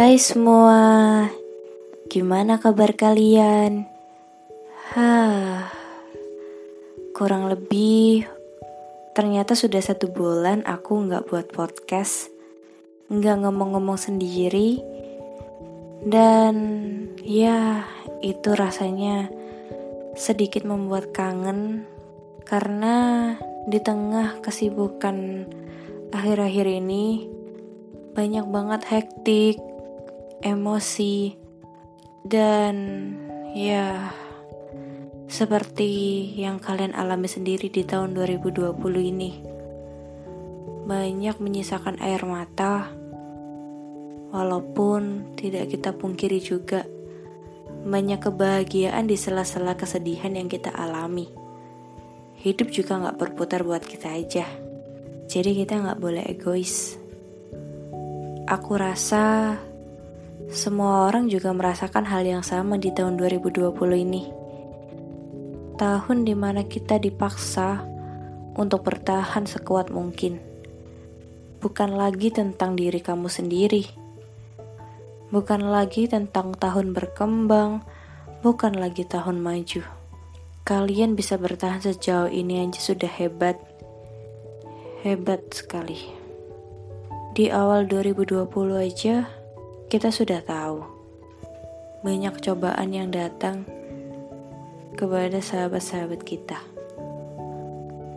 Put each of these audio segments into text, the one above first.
Hai semua, gimana kabar kalian? Hah, kurang lebih. Ternyata sudah satu bulan aku nggak buat podcast, nggak ngomong-ngomong sendiri, dan ya itu rasanya sedikit membuat kangen karena di tengah kesibukan akhir-akhir ini banyak banget hektik emosi, dan ya seperti yang kalian alami sendiri di tahun 2020 ini. Banyak menyisakan air mata, walaupun tidak kita pungkiri juga banyak kebahagiaan di sela-sela kesedihan yang kita alami. Hidup juga gak berputar buat kita aja, jadi kita gak boleh egois. Aku rasa semua orang juga merasakan hal yang sama di tahun 2020 ini. Tahun di mana kita dipaksa untuk bertahan sekuat mungkin. Bukan lagi tentang diri kamu sendiri. Bukan lagi tentang tahun berkembang, bukan lagi tahun maju. Kalian bisa bertahan sejauh ini aja sudah hebat. Hebat sekali. Di awal 2020 aja, kita sudah tahu banyak cobaan yang datang kepada sahabat-sahabat kita.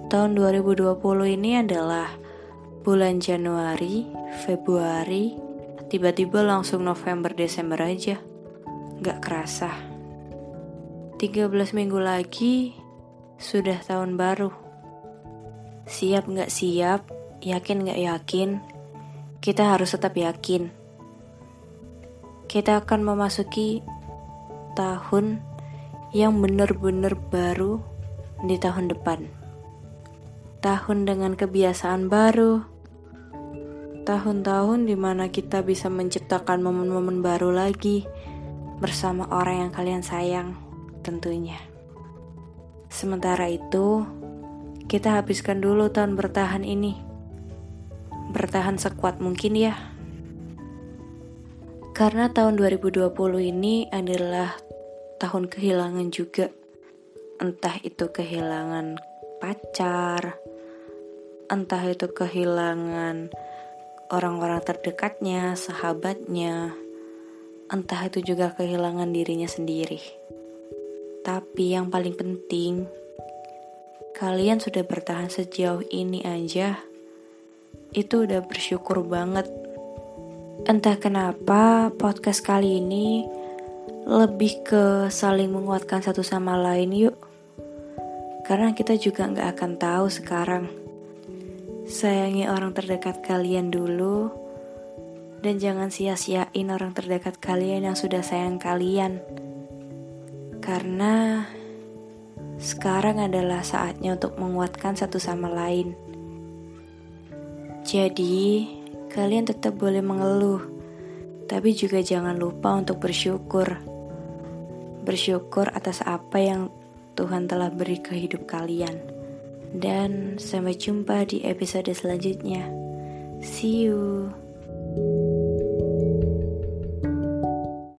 Tahun 2020 ini adalah bulan Januari, Februari, tiba-tiba langsung November, Desember aja. Gak kerasa. 13 minggu lagi, sudah tahun baru. Siap gak siap, yakin gak yakin, kita harus tetap yakin kita akan memasuki tahun yang benar-benar baru di tahun depan. Tahun dengan kebiasaan baru, tahun-tahun di mana kita bisa menciptakan momen-momen baru lagi bersama orang yang kalian sayang, tentunya. Sementara itu, kita habiskan dulu tahun bertahan ini. Bertahan sekuat mungkin ya. Karena tahun 2020 ini adalah tahun kehilangan juga. Entah itu kehilangan pacar, entah itu kehilangan orang-orang terdekatnya, sahabatnya, entah itu juga kehilangan dirinya sendiri. Tapi yang paling penting, kalian sudah bertahan sejauh ini aja. Itu udah bersyukur banget Entah kenapa podcast kali ini lebih ke saling menguatkan satu sama lain yuk. Karena kita juga nggak akan tahu sekarang. Sayangi orang terdekat kalian dulu dan jangan sia-siain orang terdekat kalian yang sudah sayang kalian. Karena sekarang adalah saatnya untuk menguatkan satu sama lain. Jadi, Kalian tetap boleh mengeluh, tapi juga jangan lupa untuk bersyukur. Bersyukur atas apa yang Tuhan telah beri ke hidup kalian. Dan sampai jumpa di episode selanjutnya. See you.